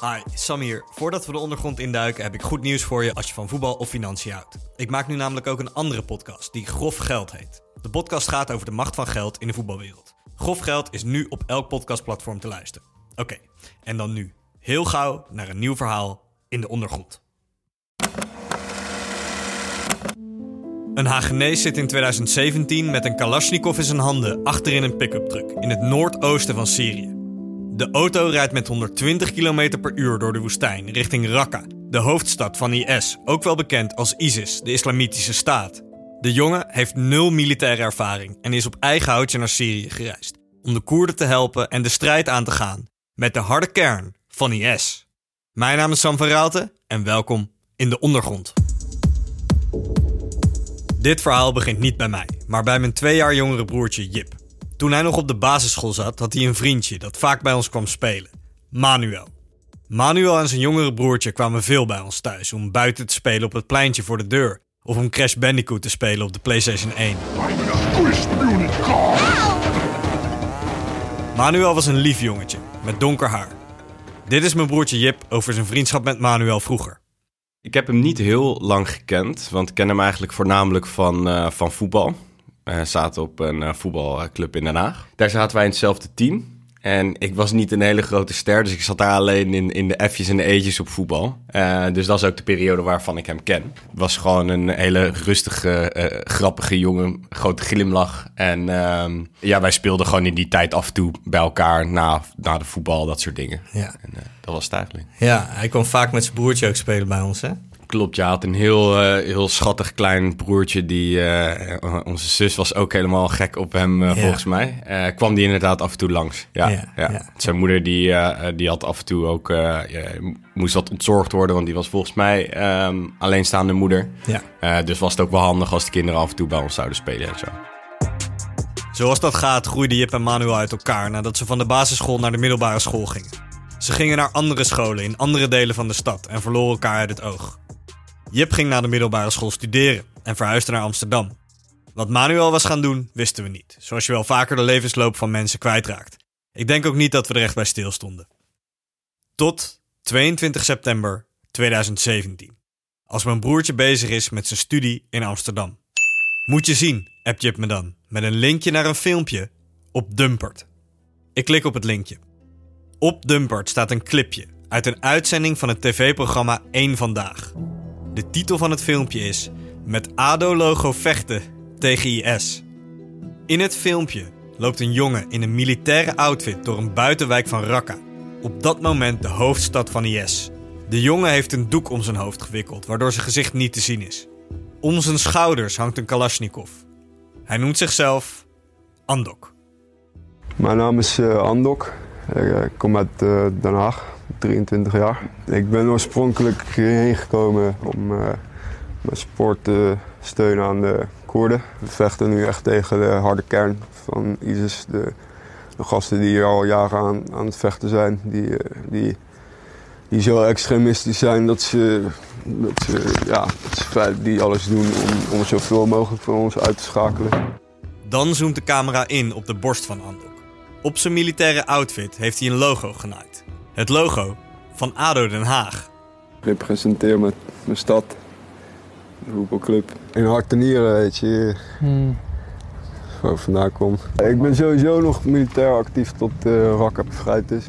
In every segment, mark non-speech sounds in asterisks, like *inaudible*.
Hi, Sam hier. Voordat we de ondergrond induiken heb ik goed nieuws voor je als je van voetbal of financiën houdt. Ik maak nu namelijk ook een andere podcast die Grof Geld heet. De podcast gaat over de macht van geld in de voetbalwereld. Grof Geld is nu op elk podcastplatform te luisteren. Oké, en dan nu. Heel gauw naar een nieuw verhaal in de ondergrond. Een Hagenees zit in 2017 met een Kalashnikov in zijn handen achterin een pick-up truck in het noordoosten van Syrië. De auto rijdt met 120 km per uur door de woestijn richting Raqqa, de hoofdstad van IS, ook wel bekend als ISIS, de Islamitische Staat. De jongen heeft nul militaire ervaring en is op eigen houtje naar Syrië gereisd om de Koerden te helpen en de strijd aan te gaan met de harde kern van IS. Mijn naam is Sam van Raalte en welkom in de ondergrond. Dit verhaal begint niet bij mij, maar bij mijn twee jaar jongere broertje Jip. Toen hij nog op de basisschool zat, had hij een vriendje dat vaak bij ons kwam spelen. Manuel. Manuel en zijn jongere broertje kwamen veel bij ons thuis om buiten te spelen op het pleintje voor de deur. Of om Crash Bandicoot te spelen op de PlayStation 1. Manuel was een lief jongetje, met donker haar. Dit is mijn broertje Jip over zijn vriendschap met Manuel vroeger. Ik heb hem niet heel lang gekend, want ik ken hem eigenlijk voornamelijk van, uh, van voetbal. We zaten op een uh, voetbalclub in Den Haag. Daar zaten wij in hetzelfde team. En ik was niet een hele grote ster, dus ik zat daar alleen in, in de F'jes en de E'tjes op voetbal. Uh, dus dat is ook de periode waarvan ik hem ken. Was gewoon een hele rustige, uh, grappige jongen, grote glimlach. En uh, ja, wij speelden gewoon in die tijd af en toe bij elkaar na, na de voetbal, dat soort dingen. Ja. En dat was het eigenlijk. Ja, hij kwam vaak met zijn broertje ook spelen bij ons, hè? Klopt, ja. Had een heel, uh, heel schattig klein broertje. Die, uh, onze zus was ook helemaal gek op hem, uh, ja. volgens mij. kwam die inderdaad af en toe langs. Ja, ja, ja. Zijn moeder die, die had af en toe ook... moest wat ontzorgd worden, want die was volgens mij um, alleenstaande moeder. Ja. dus was het ook wel handig als de kinderen af en toe bij ons zouden spelen en zo. Zoals dat gaat groeiden Jip en Manuel uit elkaar... nadat ze van de basisschool naar de middelbare school gingen. Ze gingen naar andere scholen in andere delen van de stad... en verloren elkaar uit het oog. Jip ging naar de middelbare school studeren en verhuisde naar Amsterdam. Wat Manuel was gaan doen, wisten we niet. Zoals je wel vaker de levensloop van mensen kwijtraakt. Ik denk ook niet dat we er echt bij stilstonden. Tot 22 september 2017. Als mijn broertje bezig is met zijn studie in Amsterdam. Moet je zien, appt Jip me dan. Met een linkje naar een filmpje op Dumpert. Ik klik op het linkje. Op Dumpert staat een clipje uit een uitzending van het tv-programma 1 Vandaag. De titel van het filmpje is Met ADO-logo vechten tegen IS. In het filmpje loopt een jongen in een militaire outfit door een buitenwijk van Raqqa. Op dat moment de hoofdstad van IS. De jongen heeft een doek om zijn hoofd gewikkeld, waardoor zijn gezicht niet te zien is. Om zijn schouders hangt een Kalashnikov. Hij noemt zichzelf Andok. Mijn naam is uh, Andok. Ik kom uit uh, Den Haag. 23 jaar. Ik ben oorspronkelijk hierheen gekomen om uh, mijn sport te steunen aan de Koerden. We vechten nu echt tegen de harde kern van ISIS. De, de gasten die hier al jaren aan, aan het vechten zijn. Die, die, die zo extremistisch zijn dat ze, dat ze, ja, die alles doen om, om zoveel mogelijk van ons uit te schakelen. Dan zoomt de camera in op de borst van Andok. Op zijn militaire outfit heeft hij een logo genaaid. Het logo van ADO Den Haag. Ik representeer mijn, mijn stad, de voetbalclub. In hart en nieren, weet je. Hmm. Waar ik vandaan kom. Ik ben sowieso nog militair actief tot uh, Raqqa bevrijd is.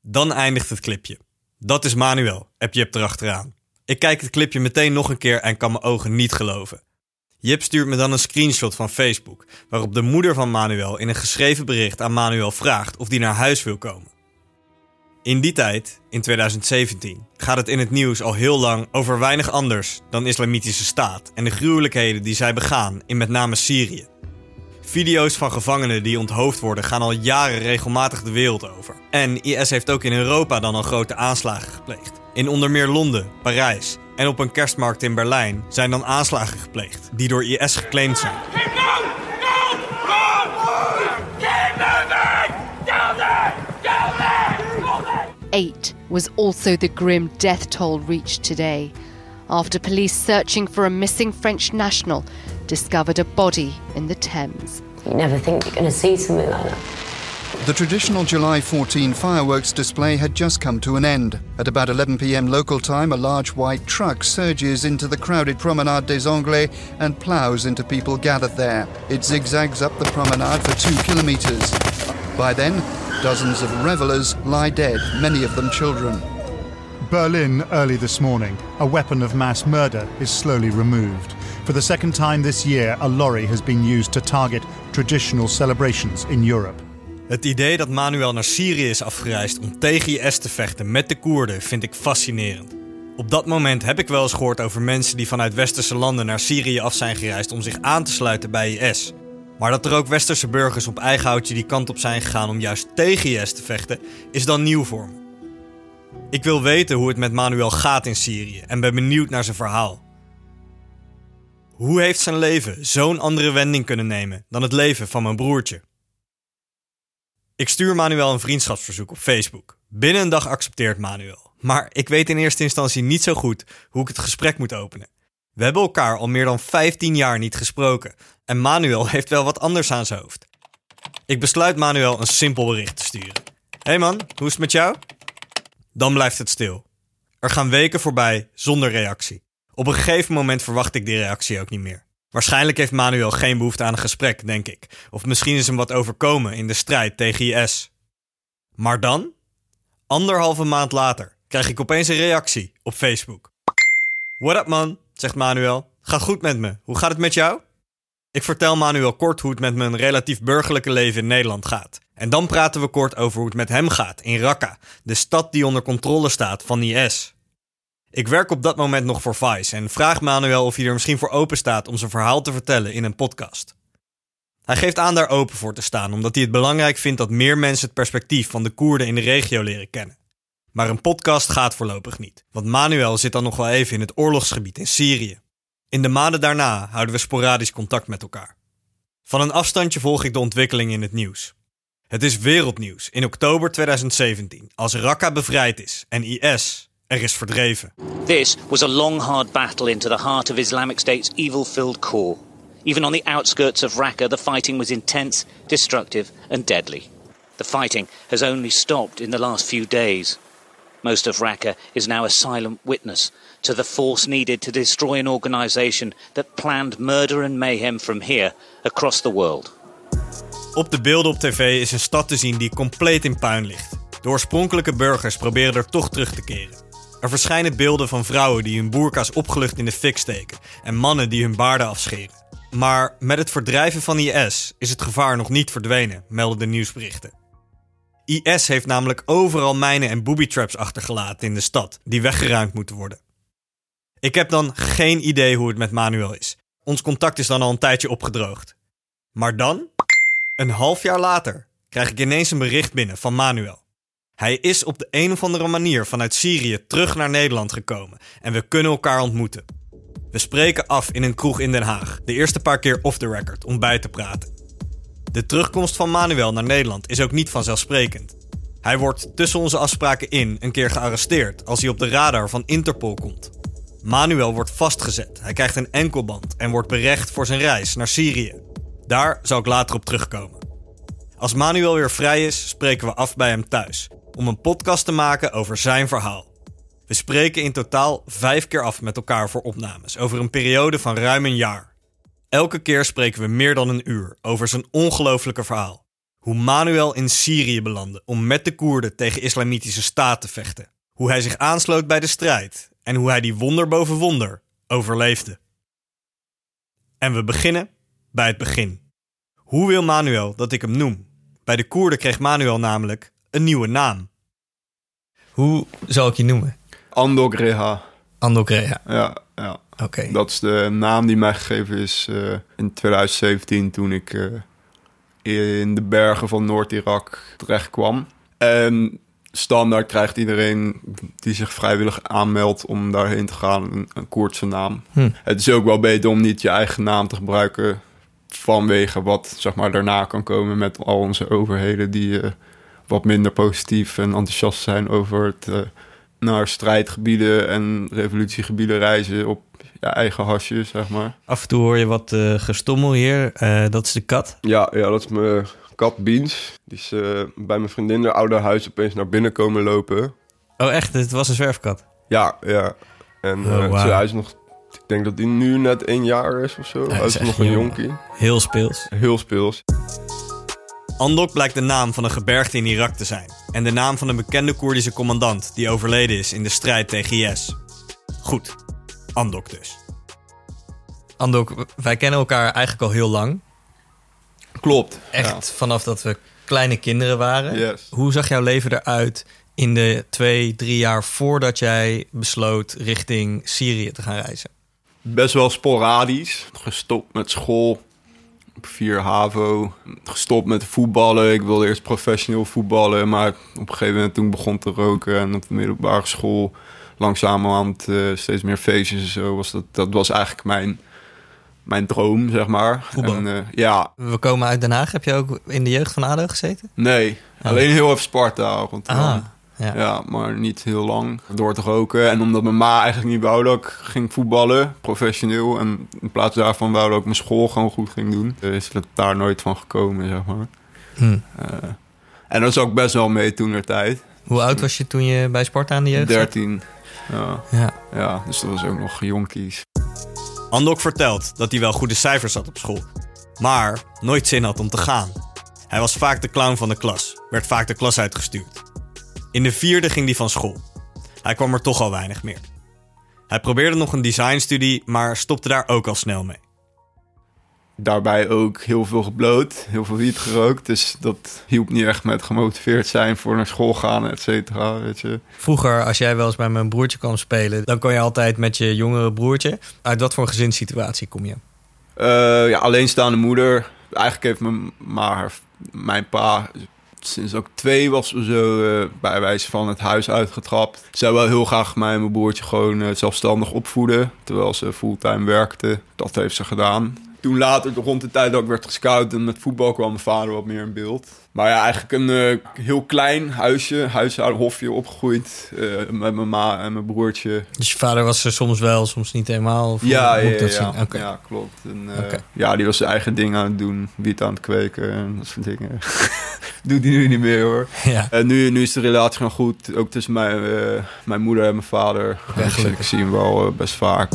Dan eindigt het clipje. Dat is Manuel, heb Jip erachteraan. Ik kijk het clipje meteen nog een keer en kan mijn ogen niet geloven. Jip stuurt me dan een screenshot van Facebook, waarop de moeder van Manuel in een geschreven bericht aan Manuel vraagt of die naar huis wil komen. In die tijd, in 2017, gaat het in het nieuws al heel lang over weinig anders dan Islamitische Staat en de gruwelijkheden die zij begaan in met name Syrië. Video's van gevangenen die onthoofd worden gaan al jaren regelmatig de wereld over. En IS heeft ook in Europa dan al grote aanslagen gepleegd. In onder meer Londen, Parijs en op een kerstmarkt in Berlijn zijn dan aanslagen gepleegd die door IS geclaimd zijn. Eight was also the grim death toll reached today after police searching for a missing French national discovered a body in the Thames. You never think you're going to see something like that. The traditional July 14 fireworks display had just come to an end. At about 11 pm local time, a large white truck surges into the crowded Promenade des Anglais and ploughs into people gathered there. It zigzags up the promenade for two kilometres. By then, dozens of revelers lie dead, many of them children. Berlin early this morning. A weapon of mass murder is slowly removed. For the second time this year, a lorry has been used to target traditional celebrations in Europe. Het idee dat Manuel naar Syrië is afgereisd om tegen IS te vechten met de Koerden vind ik fascinerend. Op dat moment heb ik wel eens gehoord over mensen die vanuit westerse landen naar Syrië af zijn gereisd om zich aan te sluiten bij IS. Maar dat er ook westerse burgers op eigen houtje die kant op zijn gegaan om juist tegen IS te vechten, is dan nieuw voor me. Ik wil weten hoe het met Manuel gaat in Syrië en ben benieuwd naar zijn verhaal. Hoe heeft zijn leven zo'n andere wending kunnen nemen dan het leven van mijn broertje? Ik stuur Manuel een vriendschapsverzoek op Facebook. Binnen een dag accepteert Manuel. Maar ik weet in eerste instantie niet zo goed hoe ik het gesprek moet openen. We hebben elkaar al meer dan 15 jaar niet gesproken en Manuel *laughs* heeft wel wat anders aan zijn hoofd. Ik besluit Manuel een simpel bericht te sturen. Hey man, hoe is het met jou? Dan blijft het stil. Er gaan weken voorbij zonder reactie. Op een gegeven moment verwacht ik die reactie ook niet meer. Waarschijnlijk heeft Manuel geen behoefte aan een gesprek, denk ik. Of misschien is hem wat overkomen in de strijd tegen IS. Maar dan, anderhalve maand later, krijg ik opeens een reactie op Facebook. What up man, zegt Manuel. Gaat goed met me. Hoe gaat het met jou? Ik vertel Manuel kort hoe het met mijn relatief burgerlijke leven in Nederland gaat. En dan praten we kort over hoe het met hem gaat in Raqqa, de stad die onder controle staat van IS. Ik werk op dat moment nog voor Vice en vraag Manuel of hij er misschien voor open staat om zijn verhaal te vertellen in een podcast. Hij geeft aan daar open voor te staan, omdat hij het belangrijk vindt dat meer mensen het perspectief van de Koerden in de regio leren kennen. Maar een podcast gaat voorlopig niet, want Manuel zit dan nog wel even in het oorlogsgebied in Syrië. In de maanden daarna houden we sporadisch contact met elkaar. Van een afstandje volg ik de ontwikkelingen in het nieuws. Het is wereldnieuws in oktober 2017 als Raqqa bevrijd is en IS er is verdreven. This was a long, hard battle into the heart of Islamic State's evil filled core. Even on the outskirts of Raqqa, the fighting was intense, destructive, and deadly. The fighting has only stopped in the last few days. Most of Raqqa is now a silent witness to the force needed to destroy an organization that planned murder and mayhem from here across the world. Op de beelden op tv is een stad te zien die compleet in puin ligt. De oorspronkelijke burgers proberen er toch terug te keren. Er verschijnen beelden van vrouwen die hun boerka's opgelucht in de fik steken en mannen die hun baarden afscheren. Maar met het verdrijven van IS is het gevaar nog niet verdwenen, melden de nieuwsberichten. IS heeft namelijk overal mijnen en booby traps achtergelaten in de stad, die weggeruimd moeten worden. Ik heb dan geen idee hoe het met Manuel is. Ons contact is dan al een tijdje opgedroogd. Maar dan, een half jaar later, krijg ik ineens een bericht binnen van Manuel. Hij is op de een of andere manier vanuit Syrië terug naar Nederland gekomen en we kunnen elkaar ontmoeten. We spreken af in een kroeg in Den Haag, de eerste paar keer off the record, om bij te praten. De terugkomst van Manuel naar Nederland is ook niet vanzelfsprekend. Hij wordt tussen onze afspraken in een keer gearresteerd als hij op de radar van Interpol komt. Manuel wordt vastgezet, hij krijgt een enkelband en wordt berecht voor zijn reis naar Syrië. Daar zal ik later op terugkomen. Als Manuel weer vrij is, spreken we af bij hem thuis om een podcast te maken over zijn verhaal. We spreken in totaal vijf keer af met elkaar voor opnames over een periode van ruim een jaar. Elke keer spreken we meer dan een uur over zijn ongelofelijke verhaal. Hoe Manuel in Syrië belandde om met de Koerden tegen islamitische staat te vechten. Hoe hij zich aansloot bij de strijd en hoe hij die wonder boven wonder overleefde. En we beginnen bij het begin. Hoe wil Manuel dat ik hem noem? Bij de Koerden kreeg Manuel namelijk een nieuwe naam. Hoe zal ik je noemen? Andok Reha. Andok Reha. Ja, ja. Oké. Dat is de naam die mij gegeven is uh, in 2017 toen ik uh, in de bergen van Noord-Irak terecht kwam. En standaard krijgt iedereen die zich vrijwillig aanmeldt om daarheen te gaan een, een Koerdse naam. Hm. Het is ook wel beter om niet je eigen naam te gebruiken vanwege wat zeg maar, daarna kan komen met al onze overheden die uh, wat minder positief en enthousiast zijn over het uh, naar strijdgebieden en revolutiegebieden reizen op eigen hasje, zeg maar. Af en toe hoor je wat uh, gestommel hier. dat is de kat. Ja, ja, dat is mijn Kat Beans. Die is eh, bij mijn vriendin haar oude huis opeens naar binnen komen lopen. Oh, echt? Het was een zwerfkat? Ja, ja. En Oh, eh, hij is nog... Ik denk dat hij nu net één jaar is of zo. hij is nog een jonkie. Heel speels. Heel speels. Andok blijkt de naam van een gebergte in Irak te zijn. En de naam van een bekende Koerdische commandant die overleden is in de strijd tegen IS. Goed, Andok dus. Andok, wij kennen elkaar eigenlijk al heel lang. Klopt. Echt vanaf dat we kleine kinderen waren. Yes. Hoe zag jouw leven eruit in de twee, drie jaar voordat jij besloot richting Syrië te gaan reizen? Best wel sporadisch. Gestopt met school. Op 4 HAVO. Gestopt met voetballen. Ik wilde eerst professioneel voetballen. Maar op een gegeven moment toen begon te roken. En op de middelbare school langzamerhand eh steeds meer feestjes en zo. Was dat, dat was eigenlijk mijn, mijn droom, zeg maar. Voetbal? En, eh, ja, We komen uit Den Haag. Heb je ook in de jeugd van ADO gezeten? nee. Alleen heel even Sparta en toe. Ah, ja. Ja, maar niet heel lang. Door te roken. En omdat mijn ma eigenlijk niet wou dat ik ging voetballen, professioneel. En in plaats daarvan wou dat ik mijn school gewoon goed ging doen. Dus is het daar nooit van gekomen, zeg maar. Hm. Eh, en dat zat ik best wel mee toen der tijd. Hoe oud was je toen je bij Sparta aan de jeugd zat? 13. Ja, Ja. ja, dus dat was ook nog jonkies. Andok vertelt dat hij wel goede cijfers had op school, maar nooit zin had om te gaan. Hij was vaak de clown van de klas, werd vaak de klas uitgestuurd. In de vierde ging hij van school. Hij kwam er toch al weinig meer. Hij probeerde nog een designstudie, maar stopte daar ook al snel mee. Daarbij ook heel veel gebloot, heel veel wiet gerookt. Dus dat hielp niet echt met gemotiveerd zijn voor naar school gaan, et cetera, weet je. Vroeger, als jij wel eens bij mijn broertje kwam spelen, dan kon je altijd met je jongere broertje. Uit wat voor gezinssituatie kom je? Eh, ja, alleenstaande moeder. Eigenlijk heeft mijn, maar mijn pa sinds ook twee was of zo eh, bij wijze van het huis uitgetrapt. Zij wil heel graag mij en mijn broertje gewoon eh, zelfstandig opvoeden. Terwijl ze fulltime werkte. Dat heeft ze gedaan. Toen later, rond de tijd dat ik werd gescout en met voetbal kwam mijn vader wat meer in beeld. Maar ja, eigenlijk een eh, heel klein huisje, huishouden, hofje opgegroeid. eh, met mijn ma en mijn broertje. Dus je vader was er soms wel, soms niet helemaal? Of Ja, ja, dat ja, zien? Oké. ja, klopt. En, eh. Ja, die was zijn eigen dingen aan het doen. Wiet aan het kweken en dat soort dingen. *laughs* Doet hij nu niet meer hoor. *laughs* Ja. En nu, nu is de relatie gewoon goed. Ook tussen mijn, eh, mijn moeder en mijn vader. Ik, zie hem wel best vaak.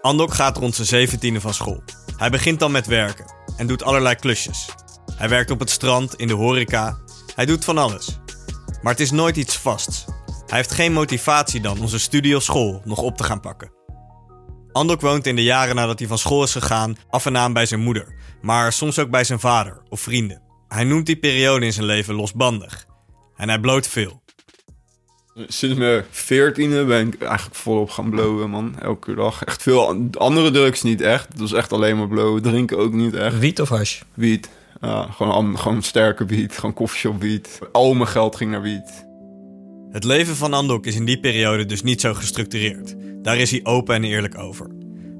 Andok gaat rond zijn zeventiende van school. Hij begint dan met werken en doet allerlei klusjes. Hij werkt op het strand, in de horeca. Hij doet van alles. Maar het is nooit iets vasts. Hij heeft geen motivatie dan om zijn studie of school nog op te gaan pakken. Andok woont in de jaren nadat hij van school is gegaan af en aan bij zijn moeder, maar soms ook bij zijn vader of vrienden. Hij noemt die periode in zijn leven losbandig. En hij bloot veel. Sinds mijn veertiende ben ik eigenlijk volop gaan blowen, man. Elke dag. Echt veel an- andere drugs niet echt. Het was echt alleen maar blowen. Drinken ook niet echt. Wiet of hash? Wiet. Ja, gewoon, gewoon sterke wiet. Gewoon koffieshop wiet. Al mijn geld ging naar wiet. Het leven van Andok is in die periode dus niet zo gestructureerd. Daar is hij open en eerlijk over.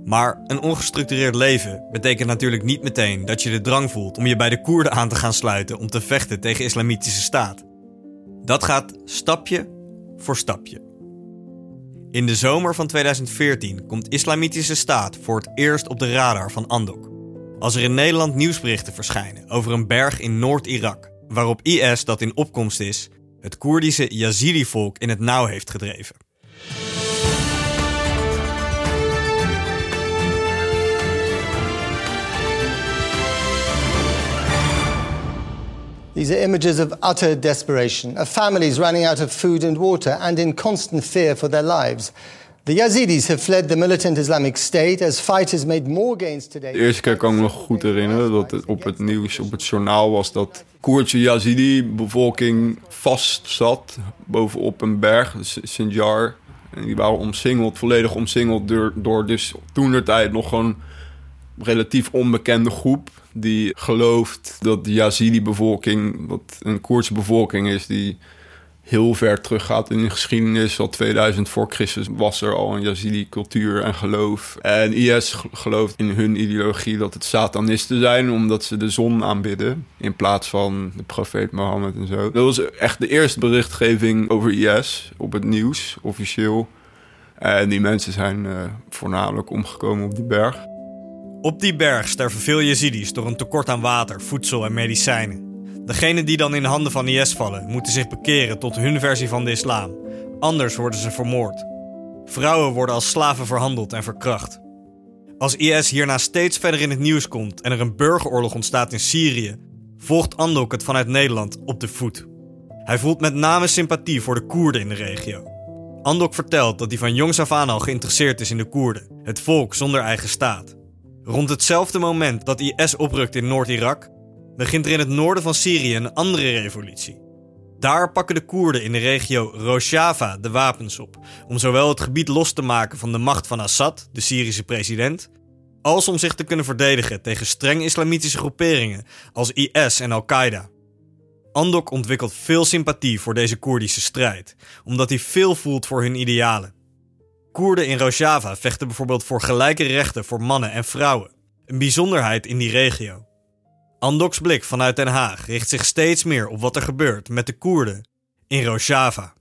Maar een ongestructureerd leven betekent natuurlijk niet meteen dat je de drang voelt om je bij de Koerden aan te gaan sluiten om te vechten tegen islamitische staat. Dat gaat stapje voor stapje. In de zomer van 2014 komt islamitische staat voor het eerst op de radar van Andok. Als er in Nederland nieuwsberichten verschijnen over een berg in Noord-Irak, waarop IS dat in opkomst is, het Koerdische Yazidi-volk in het nauw heeft gedreven. These are images of utter desperation, of families running out of food and water and in constant fear for their lives. The Yazidis have fled the militant Islamic State as fighters made more gains today. De eerste keer kan ik me nog goed herinneren dat het op het nieuws, op het journaal was dat Koerdische Yazidi-bevolking vast zat bovenop een berg, Sinjar. En die waren omsingeld, volledig omsingeld door, dus toen de tijd nog een relatief onbekende groep die gelooft dat de Yazidi-bevolking, wat een Koerdische bevolking is, die heel ver teruggaat in de geschiedenis. Al 2000 voor Christus was er al een Yazidi-cultuur en geloof. En IS gelooft in hun ideologie dat het satanisten zijn... omdat ze de zon aanbidden in plaats van de profeet Mohammed en zo. Dat was echt de eerste berichtgeving over IS op het nieuws, officieel. En die mensen zijn eh, voornamelijk omgekomen op die berg. Op die berg sterven veel Yazidis door een tekort aan water, voedsel en medicijnen. Degenen die dan in de handen van IS vallen, moeten zich bekeren tot hun versie van de islam. Anders worden ze vermoord. Vrouwen worden als slaven verhandeld en verkracht. Als IS hierna steeds verder in het nieuws komt en er een burgeroorlog ontstaat in Syrië, volgt Andok het vanuit Nederland op de voet. Hij voelt met name sympathie voor de Koerden in de regio. Andok vertelt dat hij van jongs af aan al geïnteresseerd is in de Koerden, het volk zonder eigen staat. Rond hetzelfde moment dat IS oprukt in Noord-Irak, begint er in het noorden van Syrië een andere revolutie. Daar pakken de Koerden in de regio Rojava de wapens op om zowel het gebied los te maken van de macht van Assad, de Syrische president, als om zich te kunnen verdedigen tegen streng islamitische groeperingen als IS en Al-Qaeda. Andok ontwikkelt veel sympathie voor deze Koerdische strijd, omdat hij veel voelt voor hun idealen. Koerden in Rojava vechten bijvoorbeeld voor gelijke rechten voor mannen en vrouwen, een bijzonderheid in die regio. Andoks blik vanuit Den Haag richt zich steeds meer op wat er gebeurt met de Koerden in Rojava.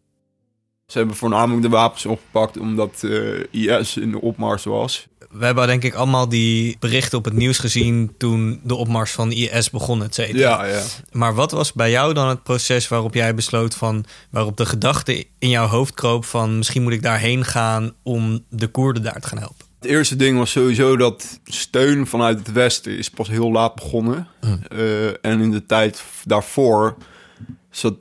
Ze hebben voornamelijk de wapens opgepakt omdat uh, IS in de opmars was. We hebben denk ik allemaal die berichten op het nieuws gezien toen de opmars van IS begon, et cetera. Ja, ja. Maar wat was bij jou dan het proces waarop jij besloot van, waarop de gedachte in jouw hoofd kroop van misschien moet ik daarheen gaan om de Koerden daar te gaan helpen? Het eerste ding was sowieso dat steun vanuit het Westen is pas heel laat begonnen. Uh, en in de tijd daarvoor zat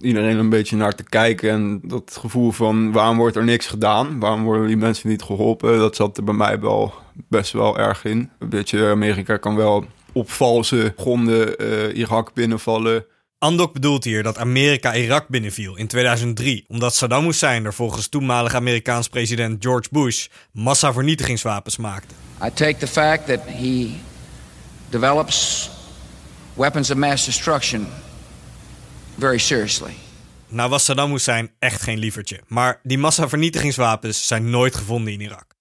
iedereen een beetje naar te kijken. En dat gevoel van waarom wordt er niks gedaan? Waarom worden die mensen niet geholpen? Dat zat er bij mij wel best wel erg in. Een beetje Amerika kan wel op valse gronden uh, Irak binnenvallen. Andok bedoelt hier dat Amerika Irak binnenviel in 2003 omdat Saddam Hussein er volgens toenmalig Amerikaans president George Bush massavernietigingswapens maakte. I take the fact that he develops weapons of mass destruction very seriously. Nou was Saddam Hussein echt geen lievertje, maar die massavernietigingswapens zijn nooit gevonden in Irak.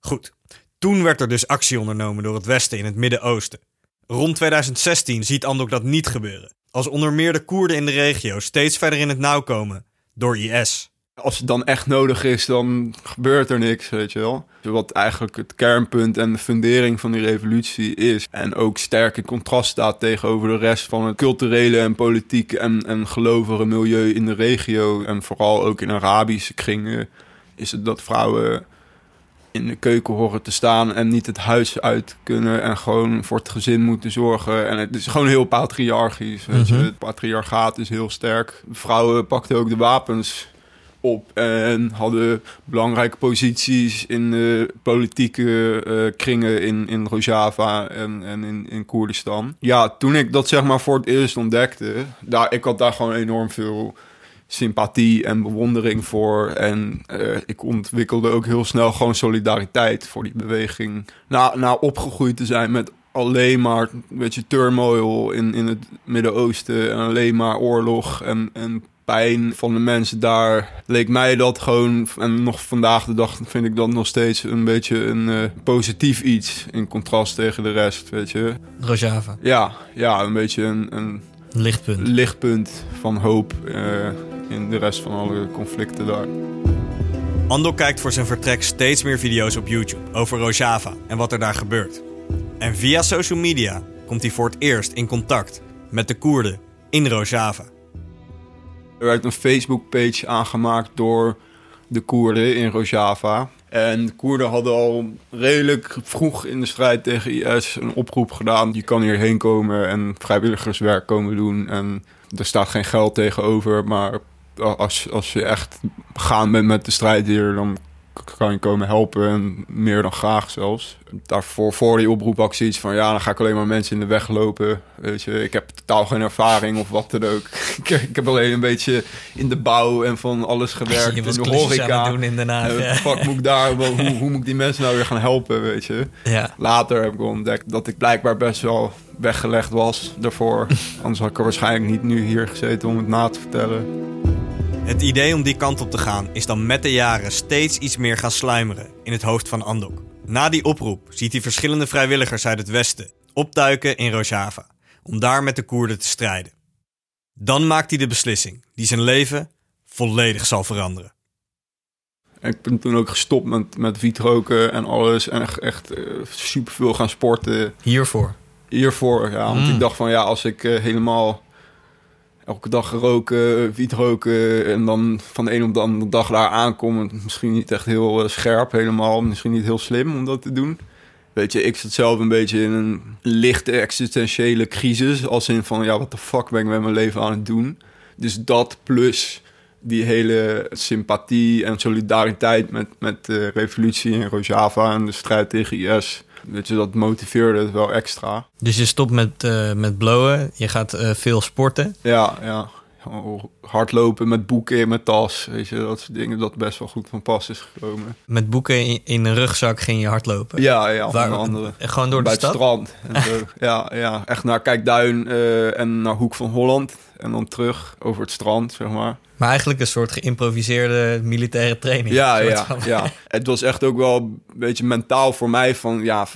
Goed, toen werd er dus actie ondernomen door het Westen in het Midden-Oosten. Rond 2016 ziet Andok dat niet gebeuren, als onder meer de Koerden in de regio steeds verder in het nauw komen door IS. Als het dan echt nodig is, dan gebeurt er niks, weet je wel. Wat eigenlijk het kernpunt en de fundering van die revolutie is. En ook sterk in contrast staat tegenover de rest van het culturele en politieke en, en gelovige milieu in de regio. En vooral ook in Arabische kringen is het dat vrouwen in de keuken horen te staan en niet het huis uit kunnen en gewoon voor het gezin moeten zorgen. En het is gewoon heel patriarchisch. Weet je. Het patriarchaat is heel sterk. Vrouwen pakten ook de wapens op en hadden belangrijke posities in de politieke uh, kringen in, in Rojava en, en in, in Koerdistan. Ja, toen ik dat zeg maar voor het eerst ontdekte, daar, ik had daar gewoon enorm veel sympathie en bewondering voor. En uh, ik ontwikkelde ook heel snel gewoon solidariteit voor die beweging. Na, na opgegroeid te zijn met alleen maar een beetje turmoil in, in het Midden-Oosten en alleen maar oorlog en, en pijn van de mensen daar leek mij dat gewoon en nog vandaag de dag vind ik dat nog steeds een beetje een uh, positief iets in contrast tegen de rest, weet je. Rojava. Ja, ja, een beetje een, een lichtpunt. lichtpunt van hoop uh, in de rest van alle conflicten daar. Ando kijkt voor zijn vertrek steeds meer video's op YouTube over Rojava en wat er daar gebeurt. En via social media komt hij voor het eerst in contact met de Koerden in Rojava. Er werd een Facebook-page aangemaakt door de Koerden in Rojava. En de Koerden hadden al redelijk vroeg in de strijd tegen IS een oproep gedaan. Je kan hierheen komen en vrijwilligerswerk komen doen. En er staat geen geld tegenover, maar als, als je echt gaan bent met de strijd hier, dan kan je komen helpen en meer dan graag zelfs. Daarvoor, voor die oproep had ik zoiets van, ja, dan ga ik alleen maar mensen in de weg lopen. Weet je, ik heb totaal geen ervaring of wat dan ook. *laughs* ik, heb alleen een beetje in de bouw en van alles gewerkt. *laughs* Je was in de horeca. doen in Den Haag. Uh, fuck moet ik daar, wel, hoe, hoe moet ik die mensen nou weer gaan helpen, weet je. Ja. Later heb ik ontdekt dat ik blijkbaar best wel weggelegd was daarvoor. *laughs* Anders had ik er waarschijnlijk niet nu hier gezeten om het na te vertellen. Het idee om die kant op te gaan is dan met de jaren steeds iets meer gaan sluimeren in het hoofd van Andok. Na die oproep ziet hij verschillende vrijwilligers uit het westen opduiken in Rojava om daar met de Koerden te strijden. Dan maakt hij de beslissing die zijn leven volledig zal veranderen. En ik ben toen ook gestopt met, met wietroken en alles. En echt, echt uh, superveel gaan sporten. Hiervoor? Hiervoor, ja. Want ik dacht van ja, als ik eh, helemaal elke dag roken, wiet roken... en dan van de een op de andere dag daar aankom... misschien niet echt heel eh, scherp helemaal. Misschien niet heel slim om dat te doen. Weet je, ik zat zelf een beetje in een lichte existentiële crisis. Als in van, ja, wat de fuck ben ik met mijn leven aan het doen? Dus dat plus die hele sympathie en solidariteit met, met de revolutie in Rojava en de strijd tegen IS. Weet je, dat motiveerde het wel extra. Dus je stopt met, eh, met blowen, je gaat eh, veel sporten. Ja, ja. Hardlopen met boeken in mijn tas. Weet je, dat soort dingen dat best wel goed van pas is gekomen. Met boeken in, in een rugzak ging je hardlopen. Ja, ja, Waar- onder andere. Gewoon door de Bij stad? het strand. En zo. *laughs* ja, ja, echt naar Kijkduin eh, en naar Hoek van Holland. En dan terug over het strand, zeg maar. Maar eigenlijk een soort geïmproviseerde militaire training. Ja, *laughs* ja, van- ja. Het was echt ook wel een beetje mentaal voor mij van... Ja,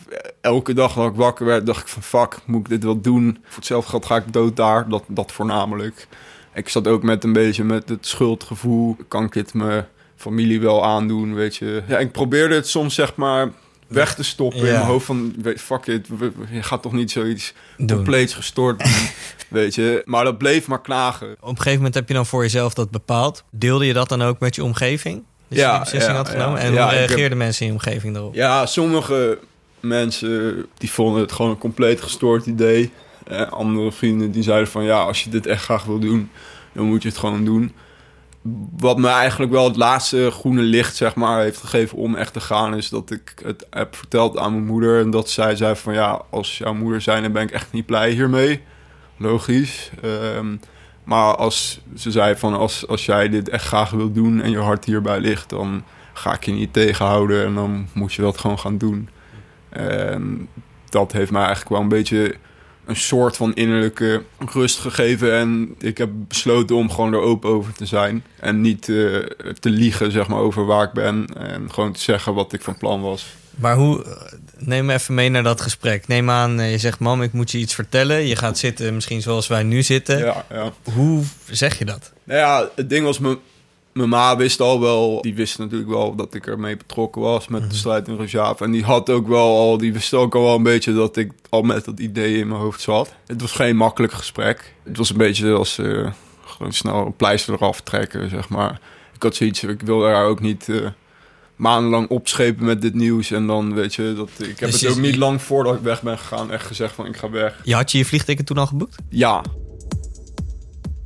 elke dag dat ik wakker werd, dacht ik van... Fuck, moet ik dit wel doen? Voor hetzelfde geld ga ik dood daar. Dat, dat voornamelijk. Ik zat ook met een beetje met het schuldgevoel. Kan ik dit mijn familie wel aandoen, weet je? Ja, ik probeerde het soms zeg maar weg te stoppen in mijn hoofd van... Fuck it, je gaat toch niet zoiets Doen. gestort doen, *laughs* weet je? Maar dat bleef maar knagen. Op een gegeven moment heb je dan voor jezelf dat bepaald. Deelde je dat dan ook met je omgeving? Dus Ja, je die beslissing ja, had genomen? ja. En hoe heb- reageerden mensen in je omgeving daarop? Ja, sommige mensen die vonden het gewoon een compleet gestoord idee. Eh, andere vrienden die zeiden van ja, als je dit echt graag wil doen, dan moet je het gewoon doen. Wat me eigenlijk wel het laatste groene licht zeg maar heeft gegeven om echt te gaan, is dat ik het heb verteld aan mijn moeder en dat zij zei van ja, als jouw moeder zijn, dan ben ik echt niet blij hiermee. Logisch. Ehm, maar als ze zei van als, als jij dit echt graag wil doen en je hart hierbij ligt, dan ga ik je niet tegenhouden en dan moet je dat gewoon gaan doen. En dat heeft mij eigenlijk wel een beetje een soort van innerlijke rust gegeven. En ik heb besloten om gewoon er open over te zijn. En niet eh, te liegen, zeg maar, over waar ik ben. En gewoon te zeggen wat ik van plan was. Maar hoe, neem me even mee naar dat gesprek. Neem aan, eh, je zegt, mam, ik moet je iets vertellen. Je gaat zitten, misschien zoals wij nu zitten. Ja, ja. Hoe zeg je dat? Nou ja, het ding was, mijn- mijn ma wist al wel... Die wist natuurlijk wel dat ik ermee betrokken was met de strijd in Rojava. En die had ook wel al... Die wist ook al wel een beetje dat ik al met dat idee in mijn hoofd zat. Het was geen makkelijk gesprek. Het was een beetje als... eh, gewoon snel een pleister eraf trekken, zeg maar. Ik had zoiets... Ik wil daar ook niet... eh, maandenlang opschepen met dit nieuws en dan weet je dat ik heb Dus het ook niet lang voordat ik weg ben gegaan echt gezegd van ik ga weg. Je had je je vliegticket toen al geboekt? Ja,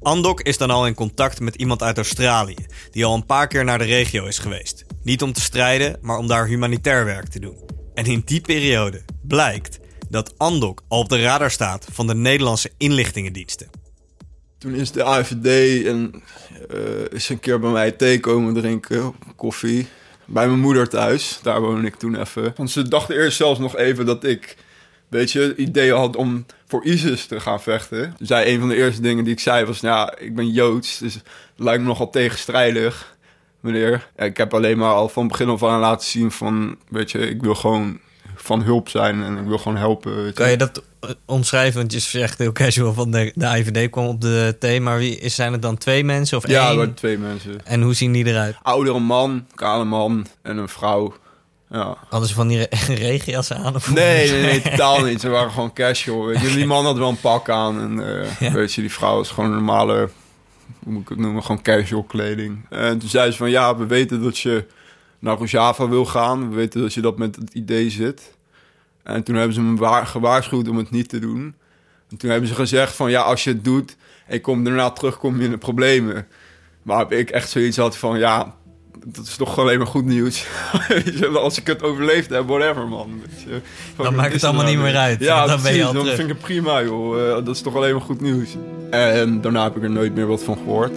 Andok is dan al in contact met iemand uit Australië, die al een paar keer naar de regio is geweest. Niet om te strijden, maar om daar humanitair werk te doen. En in die periode blijkt dat Andok al op de radar staat van de Nederlandse inlichtingendiensten. Toen is de AFD en eh, is een keer bij mij thee komen drinken, koffie. Bij mijn moeder thuis, daar woon ik toen even. Want ze dachten eerst zelfs nog even dat ik, weet je, het idee had om voor ISIS te gaan vechten. Zij, een van de eerste dingen die ik zei was, nou, ja, ik ben Joods, dus het lijkt me nogal tegenstrijdig, meneer. Ja, ik heb alleen maar al van begin af aan laten zien van, weet je, ik wil gewoon van hulp zijn en ik wil gewoon helpen. Kan je dat eh, omschrijven? Want je zegt heel casual van de, de IVD kwam op de thee, maar wie, zijn het dan twee mensen of Ja, er één? waren twee mensen. En hoe zien die eruit? Oudere man, kale man en een vrouw. Ja. Hadden ze van die re- *laughs* regenjassen aan? Of Nee, nee, nee, *laughs* totaal niet. Ze waren gewoon casual. Weet je. Die man had wel een pak aan. En eh, Ja. weet je, die vrouw is gewoon een normale, hoe moet ik het noemen, gewoon casual kleding. En toen zei ze van, ja, we weten dat je naar Rojava wil gaan. We weten dat je dat met het idee zit. En toen hebben ze me waar- gewaarschuwd om het niet te doen. En toen hebben ze gezegd van, ja, als je het doet en je komt daarna terug, kom je in de problemen. Maar ik echt zoiets had van, ja, dat is toch alleen maar goed nieuws. *laughs* Als ik het overleefd heb, whatever, man. Je. Dan maakt het allemaal niet meer uit. Ja, Dan ben je al Dan terug. vind ik het prima, joh. Eh, dat is toch alleen maar goed nieuws. En daarna heb ik er nooit meer wat van gehoord.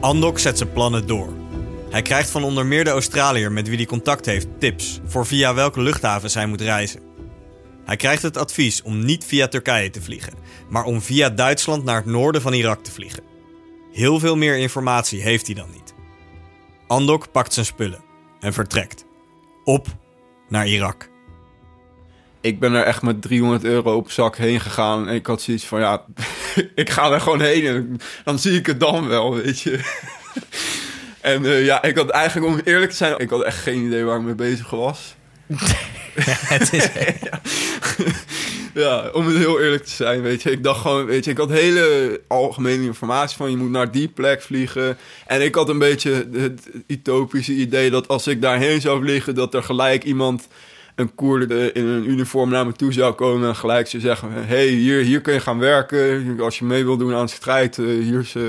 Andok zet zijn plannen door. Hij krijgt van onder meer de Australiër met wie hij contact heeft tips voor via welke luchthavens hij moet reizen. Hij krijgt het advies om niet via Turkije te vliegen, maar om via Duitsland naar het noorden van Irak te vliegen. Heel veel meer informatie heeft hij dan niet. Andok pakt zijn spullen en vertrekt. Op naar Irak. Ik ben er echt met 300 euro op zak heen gegaan. En ik had zoiets van, ja, *laughs* ik ga er gewoon heen. En dan zie ik het dan wel, weet je. *laughs* En eh, ja, ik had eigenlijk, om eerlijk te zijn, ik had echt geen idee waar ik mee bezig was. *laughs* *laughs* Ja, om het heel eerlijk te zijn, weet je. Ik dacht gewoon, weet je, ik had hele algemene informatie van je moet naar die plek vliegen. En ik had een beetje het utopische idee dat als ik daarheen zou vliegen, dat er gelijk iemand, een Koerde in een uniform naar me toe zou komen en gelijk zou zeggen, hey, hier, hier kun je gaan werken. Als je mee wil doen aan de strijd, eh, hier is... eh,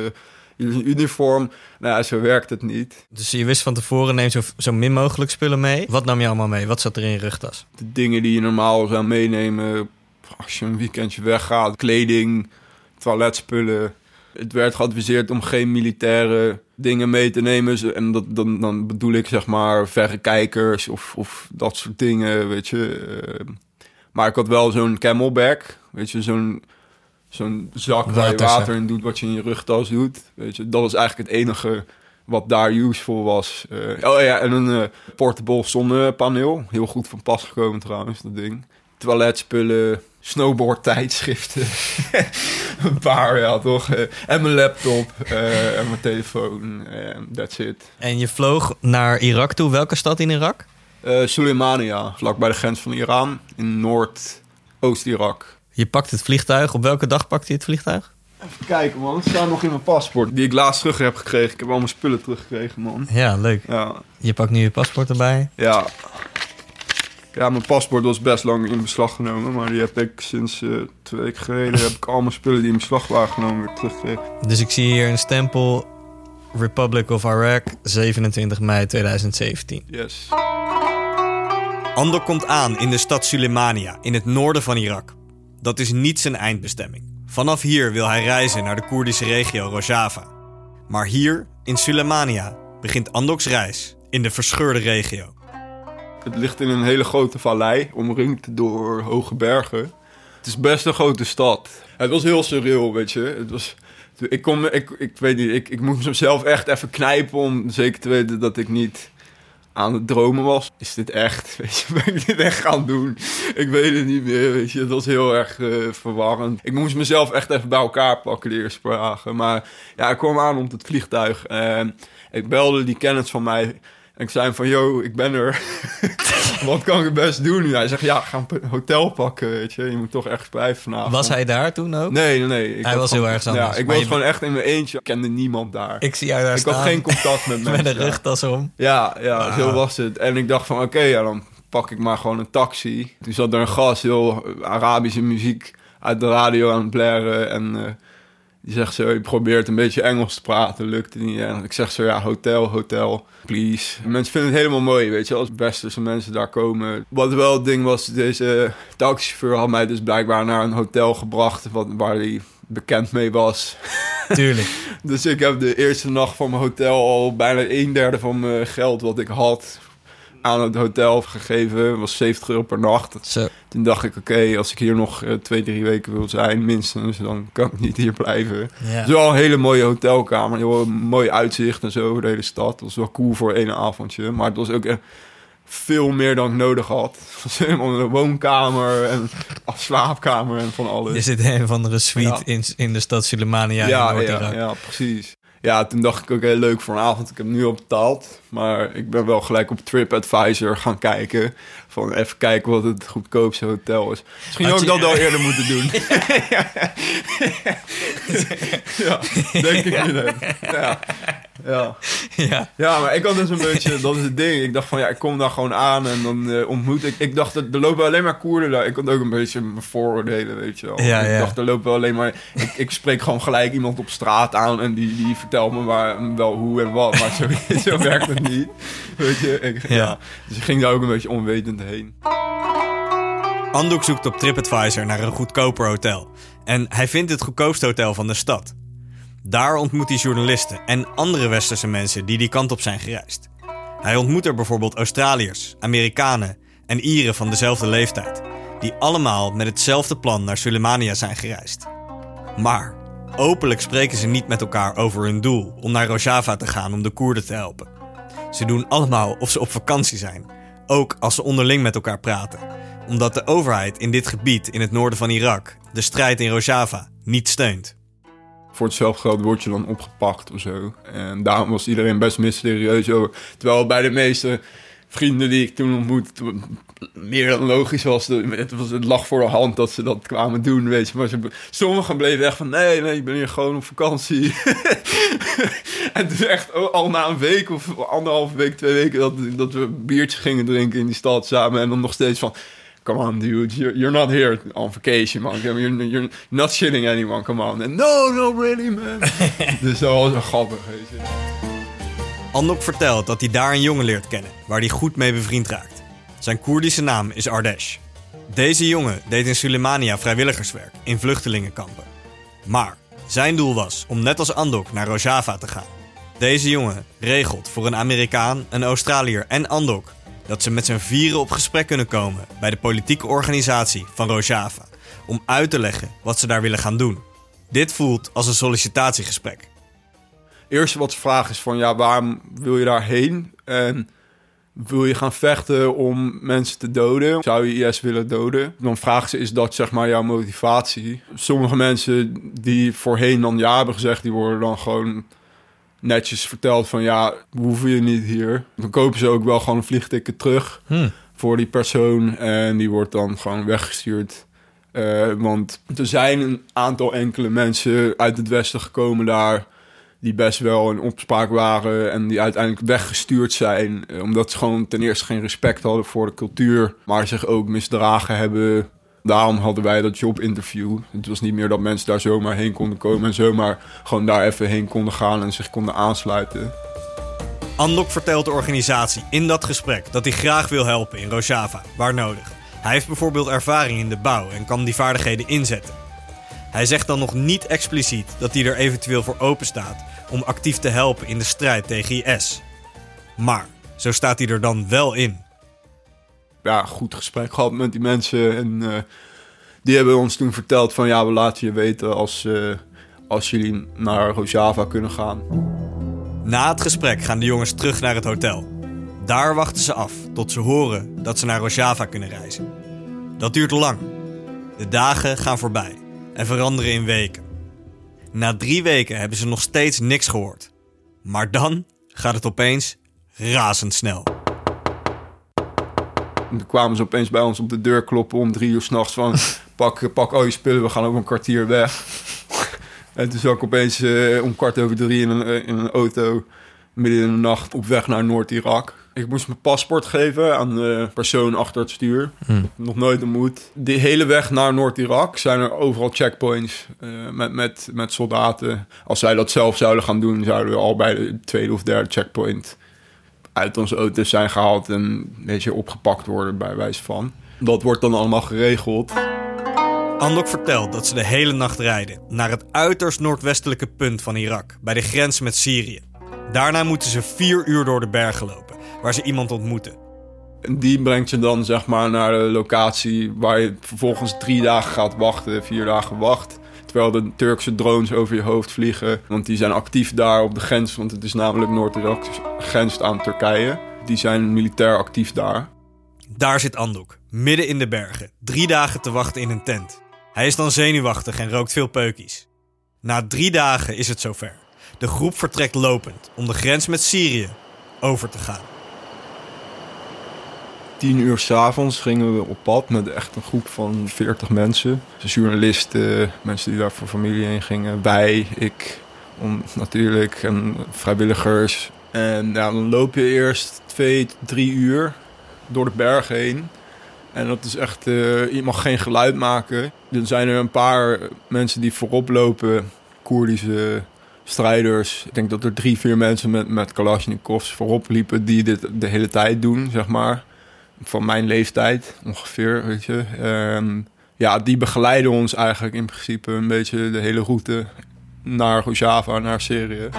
uniform. Nou ja, zo werkt het niet. Dus je wist van tevoren, neem zo, zo min mogelijk spullen mee. Wat nam je allemaal mee? Wat zat er in je rugtas? De dingen die je normaal zou meenemen als je een weekendje weggaat. Kleding, toiletspullen. Het werd geadviseerd om geen militaire dingen mee te nemen. En dat, dan, dan bedoel ik zeg maar verrekijkers of, of dat soort dingen, weet je. Eh, Maar ik had wel zo'n camelback, weet je, zo'n zo'n zak waar je water in doet, wat je in je rugtas doet. Weet je, dat was eigenlijk het enige wat daar useful was. Eh, oh ja, en een eh, portable zonnepaneel. Heel goed van pas gekomen trouwens, dat ding. Toiletspullen, snowboard tijdschriften. *laughs* een paar, ja toch. Eh, en mijn laptop en mijn telefoon. En that's it. En je vloog naar Irak toe. Welke stad in Irak? Soleimania, vlak bij de grens van Iran. In Noord-Oost-Irak. Je pakt het vliegtuig. Op welke dag pakt hij het vliegtuig? Even kijken man, het staat nog in mijn paspoort. Die ik laatst terug heb gekregen. Ik heb al mijn spullen teruggekregen man. Ja, leuk. Ja, Je pakt nu je paspoort erbij. ja. Ja, mijn paspoort was best lang in beslag genomen. Maar die heb ik sinds eh, twee weken geleden... heb ik al mijn spullen die in beslag waren genomen weer teruggekregen. Dus ik zie hier een stempel. Republic of Iraq, 27 mei 2017. Yes. Andor komt aan in de stad Suleimania, in het noorden van Irak. Dat is niet zijn eindbestemming. Vanaf hier wil hij reizen naar de Koerdische regio Rojava. Maar hier, in Suleimania, begint Andok's reis in de verscheurde regio. Het ligt in een hele grote vallei, omringd door hoge bergen. Het is best een grote stad. Het was heel surreal, weet je. Het was, ik, kon, ik, ik weet niet, ik, ik mezelf echt even knijpen om zeker te weten dat ik niet aan het dromen was. Is dit echt? *laughs* Weet je, ben ik dit echt gaan doen? Ik weet het niet meer, weet je. Het was heel erg eh, verwarrend. Ik moest mezelf echt even bij elkaar pakken de eerste paar dagen. Maar ja, ik kwam aan op het vliegtuig en ik belde die kennis van mij... En ik zei hem van, yo, ik ben er. *laughs* Wat kan ik best doen nu? Hij zegt, ja, ga een hotel pakken, weet je. Je moet toch echt blijven vanavond. Was hij daar toen ook? Nee, nee, nee. Ik Hij was gewoon- heel erg anders. Ja, ik was je- gewoon echt in mijn eentje. Ik kende niemand daar. Ik zie jou daar Ik staan. had geen contact met *laughs* mensen. Met een rugtas om. Ja, ja, Wauw. zo was het. En ik dacht van, oké, ja, dan pak ik maar gewoon een taxi. Toen zat er een gast, heel Arabische muziek uit de radio aan het blaren. En eh, die zegt zo, je probeert een beetje Engels te praten, lukte niet. En ik zeg zo, ja, hotel, hotel, please. En mensen vinden het helemaal mooi, weet je, als westerse mensen daar komen. Wat wel het ding was, deze taxichauffeur had mij dus blijkbaar naar een hotel gebracht... Wat, waar hij bekend mee was. Tuurlijk. *laughs* Dus ik heb de eerste nacht van mijn hotel al bijna een derde van mijn geld wat ik had aan het hotel gegeven. Was 70 euro per nacht. Zo. Toen dacht ik, oké, als ik hier nog eh, twee, drie weken wil zijn, minstens, dan kan ik niet hier blijven. Ja. Het is wel een hele mooie hotelkamer, heel mooi uitzicht en zo over de hele stad. Dat was wel cool voor één avondje, maar het was ook echt veel meer dan ik nodig had. *laughs* Helemaal een woonkamer en *laughs* slaapkamer en van alles. Je zit in een of andere suite Ja. in, in de stad Suleimania ja, in ja, Noord-Irak. ja, precies. Ja, toen dacht ik ook heel leuk voor een avond. Ik heb nu al betaald. Maar ik ben wel gelijk op TripAdvisor gaan kijken. Van even kijken wat het goedkoopste hotel is. Misschien Had ook je- dat al eerder moeten doen. *laughs* ja, denk ik nu net. Ja. Ja. *laughs* Ja. ja, maar ik had dus een beetje, *laughs* dat is het ding. Ik dacht van ja, ik kom daar gewoon aan en dan eh, ontmoet ik. Ik dacht, er er lopen alleen maar Koerden daar. Ik had ook een beetje mijn vooroordelen, weet je wel. Ja, ik ja. dacht, er lopen alleen maar. Ik, ik spreek gewoon gelijk iemand op straat aan en die, die vertelt me waar, wel hoe en wat. Maar zo, *laughs* zo werkt het niet. Weet je, ik, ja. Ja. Dus ik ging daar ook een beetje onwetend heen. Andok zoekt op TripAdvisor naar een goedkoper hotel. En hij vindt het goedkoopste hotel van de stad. Daar ontmoet hij journalisten en andere westerse mensen die die kant op zijn gereisd. Hij ontmoet er bijvoorbeeld Australiërs, Amerikanen en Ieren van dezelfde leeftijd, die allemaal met hetzelfde plan naar Sulemania zijn gereisd. Maar openlijk spreken ze niet met elkaar over hun doel om naar Rojava te gaan om de Koerden te helpen. Ze doen allemaal of ze op vakantie zijn, ook als ze onderling met elkaar praten, omdat de overheid in dit gebied in het noorden van Irak de strijd in Rojava niet steunt. Voor hetzelfde geld word je dan opgepakt of zo. En daarom was iedereen best mysterieus over. Terwijl bij de meeste vrienden die ik toen ontmoet, meer dan logisch was. Het, was, het lag voor de hand dat ze dat kwamen doen, weet je. Maar ze, sommigen bleven echt van, nee, nee, ik ben hier gewoon op vakantie. *laughs* en is echt al na een week of anderhalve week, twee weken... dat, dat we biertjes gingen drinken in die stad samen. En dan nog steeds van, come on, dude, you're, you're not here on vacation, man. You're, you're not shitting anyone, come on. And no, no, really, man. *laughs* dus dat was wel grappig, weet je. Andok vertelt dat hij daar een jongen leert kennen, waar hij goed mee bevriend raakt. Zijn Koerdische naam is Ardesh. Deze jongen deed in Sulemania vrijwilligerswerk in vluchtelingenkampen. Maar zijn doel was om net als Andok naar Rojava te gaan. Deze jongen regelt voor een Amerikaan, een Australiër en Andok dat ze met z'n vieren op gesprek kunnen komen bij de politieke organisatie van Rojava om uit te leggen wat ze daar willen gaan doen. Dit voelt als een sollicitatiegesprek. Eerste wat ze vragen is van ja, waarom wil je daarheen? En wil je gaan vechten om mensen te doden? Zou je IS willen doden? Dan vragen ze, is dat zeg maar jouw motivatie? Sommige mensen die voorheen dan ja hebben gezegd, die worden dan gewoon netjes verteld van ja, hoeven je niet hier. Dan kopen ze ook wel gewoon een vliegticket terug Hmm. voor die persoon en die wordt dan gewoon weggestuurd. Eh, want er zijn een aantal enkele mensen uit het westen gekomen daar die best wel in opspraak waren en die uiteindelijk weggestuurd zijn. eh, Omdat ze gewoon ten eerste geen respect hadden voor de cultuur, maar zich ook misdragen hebben. Daarom hadden wij dat jobinterview. Het was niet meer dat mensen daar zomaar heen konden komen en zomaar gewoon daar even heen konden gaan en zich konden aansluiten. Andok vertelt de organisatie in dat gesprek dat hij graag wil helpen in Rojava, waar nodig. Hij heeft bijvoorbeeld ervaring in de bouw en kan die vaardigheden inzetten. Hij zegt dan nog niet expliciet dat hij er eventueel voor open staat om actief te helpen in de strijd tegen IS. Maar zo staat hij er dan wel in. Ja, goed gesprek gehad met die mensen. En eh, die hebben ons toen verteld van ja, we laten je weten als, eh, als jullie naar Rojava kunnen gaan. Na het gesprek gaan de jongens terug naar het hotel. Daar wachten ze af tot ze horen dat ze naar Rojava kunnen reizen. Dat duurt lang. De dagen gaan voorbij en veranderen in weken. Na drie weken hebben ze nog steeds niks gehoord. Maar dan gaat het opeens razendsnel. En toen kwamen ze opeens bij ons op de deur kloppen om drie uur s'nachts van... *laughs* pak, pak al je spullen, we gaan over een kwartier weg. *laughs* en toen zat ik opeens eh, om kwart over drie in een, eh, in een auto... midden in de nacht op weg naar Noord-Irak. Ik moest mijn paspoort geven aan de persoon achter het stuur. Hmm. Nog nooit ontmoet. De hele weg naar Noord-Irak zijn er overal checkpoints eh, met, met, met soldaten. Als zij dat zelf zouden gaan doen, zouden we al bij de tweede of derde checkpoint uit onze auto's zijn gehaald en een beetje opgepakt worden bij wijze van. Dat wordt dan allemaal geregeld. Andok vertelt dat ze de hele nacht rijden naar het uiterst noordwestelijke punt van Irak, bij de grens met Syrië. Daarna moeten ze vier uur door de bergen lopen, waar ze iemand ontmoeten. En die brengt je dan zeg maar naar de locatie waar je vervolgens drie dagen gaat wachten, vier dagen wacht. Terwijl de Turkse drones over je hoofd vliegen. Want die zijn actief daar op de grens, want het is namelijk Noord-Irak, grenst aan Turkije. Die zijn militair actief daar. Daar zit Andok, midden in de bergen, drie dagen te wachten in een tent. Hij is dan zenuwachtig en rookt veel peukies. Na drie dagen is het zover. De groep vertrekt lopend om de grens met Syrië over te gaan. Tien uur s'avonds gingen we op pad met echt een groep van 40 mensen. Dus journalisten, mensen die daar voor familie heen gingen. Wij, ik om, natuurlijk en vrijwilligers. En ja, dan loop je eerst twee, drie uur door de berg heen. En dat is echt, eh, je mag geen geluid maken. Er zijn er een paar mensen die voorop lopen, Koerdische strijders. Ik denk dat er drie, vier mensen met, met Kalashnikovs voorop liepen die dit de hele tijd doen, zeg maar. Van mijn leeftijd ongeveer, weet je. Ehm, ja, die begeleiden ons eigenlijk in principe een beetje de hele route naar Rojava, naar Syrië.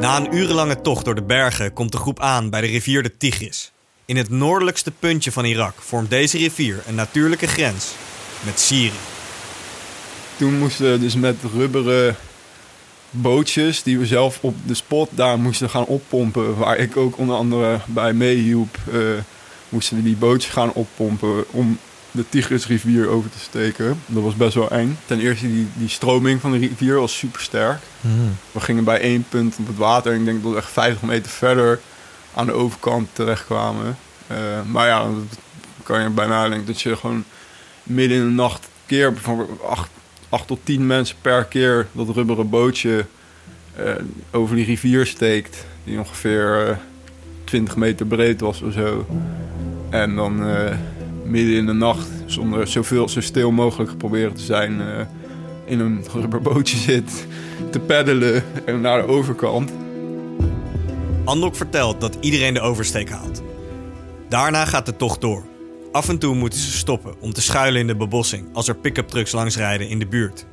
Na een urenlange tocht door de bergen komt de groep aan bij de rivier de Tigris. In het noordelijkste puntje van Irak vormt deze rivier een natuurlijke grens met Syrië. Toen moesten we dus met rubberen bootjes die we zelf op de spot daar moesten gaan oppompen. Waar ik ook onder andere bij meehielp. eh moesten we die bootjes gaan oppompen om de Tigrisrivier over te steken. Dat was best wel eng. Ten eerste, die, die stroming van de rivier was super sterk. We gingen bij één punt op het water. En ik denk dat we echt 50 meter verder aan de overkant terechtkwamen. Uh, maar ja, dat kan je bijna denken dat je gewoon midden in de nacht keer van acht, acht tot tien mensen per keer dat rubberen bootje uh, over die rivier steekt. Die ongeveer uh, 20 meter breed was of zo. En dan uh, midden in de nacht, zonder zoveel, zo stil mogelijk proberen te zijn, in een rubberbootje *laughs* zit te peddelen en naar de overkant. Andok vertelt dat iedereen de oversteek haalt. Daarna gaat de tocht door. Af en toe moeten ze stoppen om te schuilen in de bebossing als er pick-up trucks langsrijden in de buurt.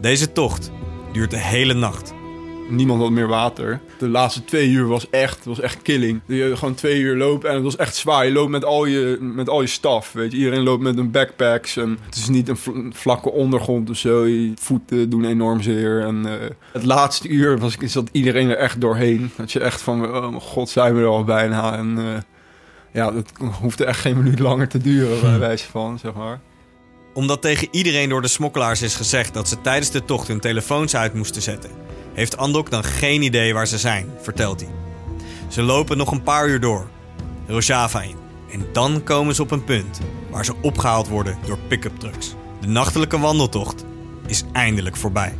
Deze tocht duurt de hele nacht. Niemand had meer water. De laatste twee uur was echt, was echt killing. Je gewoon twee uur lopen en het was echt zwaar. Je loopt met al je, met al je staf. Weet je. Iedereen loopt met een backpacks. En het is niet een vlakke ondergrond of zo. Je voeten doen enorm zeer. En uh, het laatste uur was, zat iedereen er echt doorheen. Dat je echt van, oh mijn god, zijn we er al bijna. En uh, ja, dat hoefde echt geen minuut langer te duren, bij wijze van, zeg maar. Omdat tegen iedereen door de smokkelaars is gezegd dat ze tijdens de tocht hun telefoons uit moesten zetten, heeft Andok dan geen idee waar ze zijn, vertelt hij. Ze lopen nog een paar uur door, Rojava in. En dan komen ze op een punt waar ze opgehaald worden door pick-up trucks. De nachtelijke wandeltocht is eindelijk voorbij.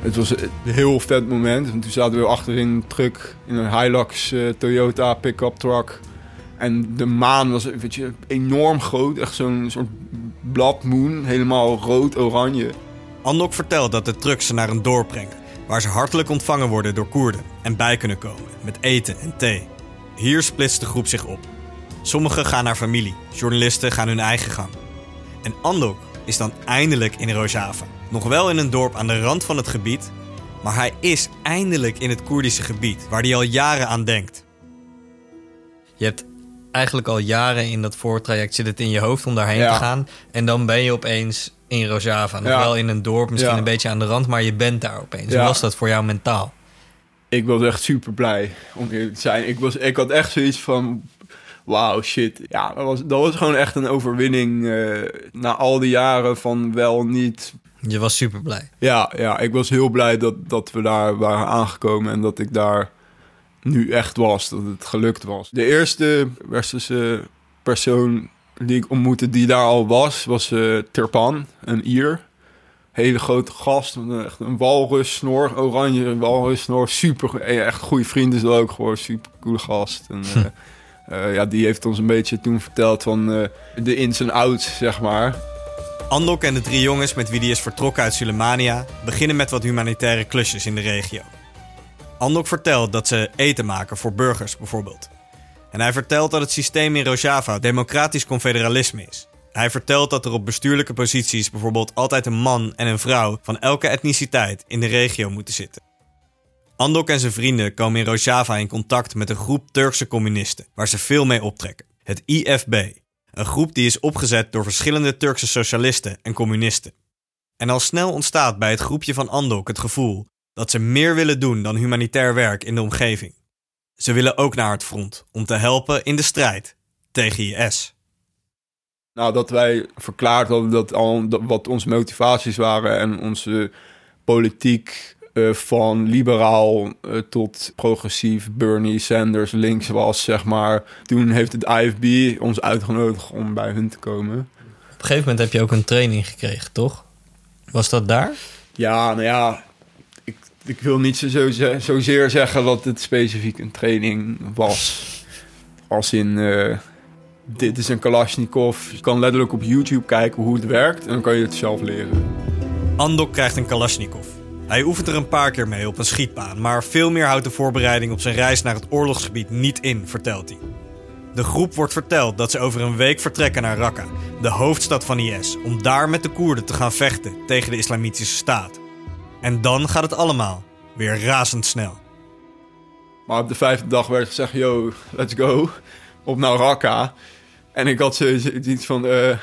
Het was een heel vet moment. Want toen zaten we achterin een truck in een Hilux uh, Toyota pick-up truck. En de maan was weet je, enorm groot. Echt zo'n soort bladmoon. Helemaal rood-oranje. Andok vertelt dat de trucks ze naar een dorp brengen. Waar ze hartelijk ontvangen worden door Koerden. En bij kunnen komen met eten en thee. Hier splitst de groep zich op. Sommigen gaan naar familie. Journalisten gaan hun eigen gang. En Andok is dan eindelijk in Rojava. Nog wel in een dorp aan de rand van het gebied. Maar hij is eindelijk in het Koerdische gebied. Waar hij al jaren aan denkt. Je hebt eigenlijk al jaren in dat voortraject zit het in je hoofd om daarheen Ja. te gaan. En dan ben je opeens in Rojava. Nog Ja. wel in een dorp, misschien een beetje aan de rand, maar je bent daar opeens. Hoe was dat voor jou mentaal? Ik was echt super blij om eerlijk te zijn. Ik, was, ik had echt zoiets van... Wauw, shit. Ja, dat was, dat was gewoon echt een overwinning. eh, na al die jaren van wel niet... Je was super blij. Ja, ja ik was heel blij dat, dat we daar waren aangekomen... en dat ik daar nu echt was. Dat het gelukt was. De eerste westerse persoon die ik ontmoette die daar al was... was eh Terpan, een Ier hele grote gast. Echt een walrussnor, oranje walrussnor. Super, eh, echt goede vriend is dat ook gewoon. Super coole gast. En, eh, eh, ja, die heeft ons een beetje toen verteld van de ins en outs, zeg maar. Andok en de drie jongens met wie die is vertrokken uit Sulemania beginnen met wat humanitaire klusjes in de regio. Andok vertelt dat ze eten maken voor burgers bijvoorbeeld. En hij vertelt dat het systeem in Rojava democratisch confederalisme is. Hij vertelt dat er op bestuurlijke posities bijvoorbeeld altijd een man en een vrouw van elke etniciteit in de regio moeten zitten. Andok en zijn vrienden komen in Rojava in contact met een groep Turkse communisten waar ze veel mee optrekken. Het IFB, een groep die is opgezet door verschillende Turkse socialisten en communisten. En al snel ontstaat bij het groepje van Andok het gevoel dat ze meer willen doen dan humanitair werk in de omgeving. Ze willen ook naar het front om te helpen in de strijd tegen IS. Nou, dat wij verklaard hadden dat al dat wat onze motivaties waren en onze politiek eh, van liberaal eh, tot progressief Bernie Sanders links was, zeg maar. Toen heeft het IFB ons uitgenodigd om bij hun te komen. Op een gegeven moment heb je ook een training gekregen, toch? Was dat daar? Ja, nou ja, ik, wil niet zo, zo, ze- zozeer zeggen dat het specifiek een training was. Als in, eh, dit is een Kalashnikov. Je kan letterlijk op YouTube kijken hoe het werkt en dan kan je het zelf leren. Andok krijgt een Kalashnikov. Hij oefent er een paar keer mee op een schietbaan, maar veel meer houdt de voorbereiding op zijn reis naar het oorlogsgebied niet in, vertelt hij. De groep wordt verteld dat ze over een week vertrekken naar Raqqa, de hoofdstad van IS, om daar met de Koerden te gaan vechten tegen de Islamitische Staat. En dan gaat het allemaal weer razendsnel. Maar op de vijfde dag werd gezegd, yo, let's go. Op naar Raqqa. En ik had zoiets iets van, eh,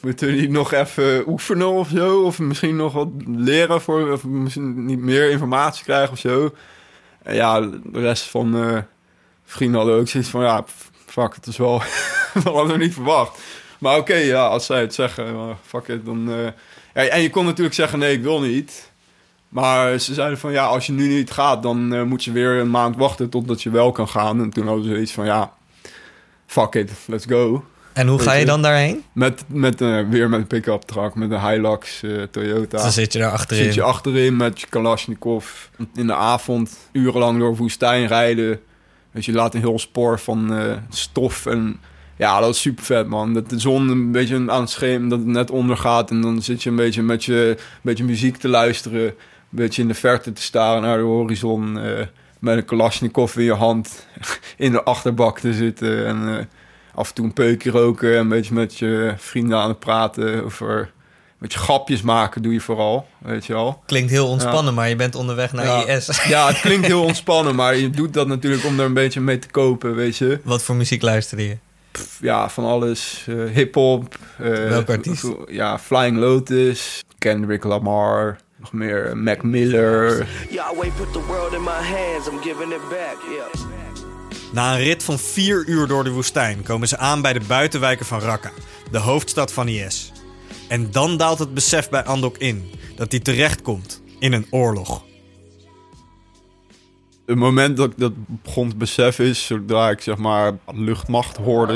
moeten we niet nog even oefenen of zo? Of misschien nog wat leren voor, of misschien niet meer informatie krijgen of zo. En ja, de rest van eh vrienden hadden ook zoiets van, ja, fuck, het is wel, *laughs* we hadden we niet verwacht. Maar oké, ja, als zij het zeggen, uh, fuck it, dan... Uh, ja, en je kon natuurlijk zeggen, nee, ik wil niet. Maar ze zeiden van, ja, als je nu niet gaat... dan uh, moet je weer een maand wachten totdat je wel kan gaan. En toen hadden ze iets van, ja, fuck it, let's go. En hoe ga je dan daarheen? Met, met, uh, weer met een pick-up truck, met een Hilux uh, Toyota. Dan zit je daar achterin. Zit je achterin met je Kalashnikov. In de avond urenlang door woestijn rijden. Dus je laat een heel spoor van stof. En ja, dat is super vet, man. Dat de zon een beetje aan het schema, dat het net ondergaat. En dan zit je een beetje met je een beetje muziek te luisteren. Een beetje in de verte te staren naar de horizon. met een Kalashnikov in je hand. *laughs* in de achterbak te zitten. En af en toe een peukje roken, een beetje met je vrienden aan het praten over met je grapjes maken doe je vooral, weet je wel. Klinkt heel ontspannen, ja. maar je bent onderweg naar ja. IS. *laughs* Ja, het klinkt heel ontspannen, maar je doet dat natuurlijk om er een beetje mee te kopen, weet je. Wat voor muziek luisterde je? Pff, ja, van alles. Uh, Hip-hop. Uh, Welke artiest? Ja, Flying Lotus, Kendrick Lamar. Nog meer Mac Miller. Na een rit van vier uur door de woestijn komen ze aan bij de buitenwijken van Raqqa, de hoofdstad van IS. En dan daalt het besef bij Andok in dat hij terechtkomt in een oorlog. Het moment dat ik dat begon te beseffen is zodra ik zeg maar luchtmacht hoorde.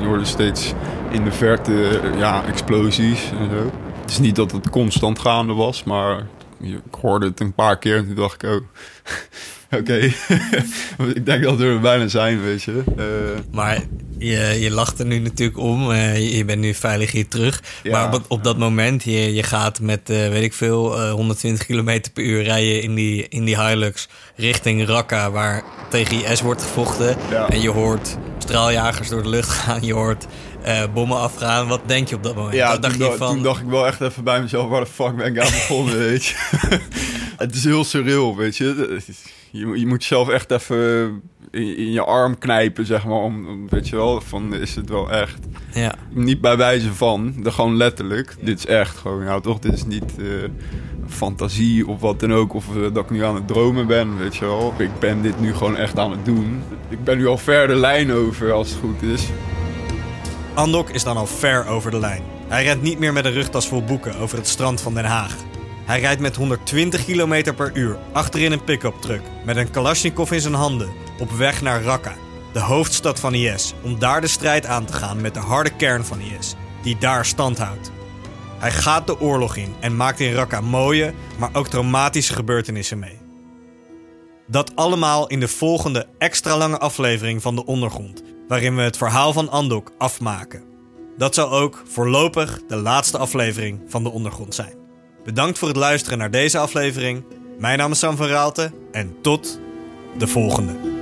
Je hoorde steeds in de verte ja, explosies en zo. Het is niet dat het constant gaande was, maar ik hoorde het een paar keer en toen dacht ik, oh, *laughs* oké. *laughs* ik denk dat we er bijna zijn, weet je. Uh, maar je, je lacht er nu natuurlijk om. Uh, je bent nu veilig hier terug. Ja, maar op, op dat moment, je, je gaat met, uh, weet ik veel, 120 km per uur rijden in die, in die Hilux richting Raqqa, waar tegen IS wordt gevochten. Ja. En je hoort straaljagers door de lucht *laughs* gaan. Je hoort uh, bommen afgaan. Wat denk je op dat moment? Ja, Wat dacht toen, je van... toen dacht ik wel echt even bij mezelf, waar de fuck ben ik aan begonnen, *laughs* weet je. *laughs* het is heel surreal, weet je. Je, je moet zelf echt even in, in, je arm knijpen, zeg maar, om, weet je wel, van is het wel echt. Ja. Niet bij wijze van, de, gewoon letterlijk. Dit is echt gewoon, nou toch, dit is niet uh, fantasie of wat dan ook, of uh, dat ik nu aan het dromen ben, weet je wel. Ik ben dit nu gewoon echt aan het doen. Ik ben nu al ver de lijn over, als het goed is. Andok is dan al ver over de lijn. Hij rent niet meer met een rugtas vol boeken over het strand van Den Haag. Hij rijdt met 120 km per uur achterin een pick-up truck met een Kalashnikov in zijn handen op weg naar Raqqa, de hoofdstad van IS, om daar de strijd aan te gaan met de harde kern van IS, die daar stand houdt. Hij gaat de oorlog in en maakt in Raqqa mooie, maar ook traumatische gebeurtenissen mee. Dat allemaal in de volgende extra lange aflevering van De Ondergrond, waarin we het verhaal van Andok afmaken. Dat zal ook voorlopig de laatste aflevering van De Ondergrond zijn. Bedankt voor het luisteren naar deze aflevering. Mijn naam is Sam van Raalte en tot de volgende.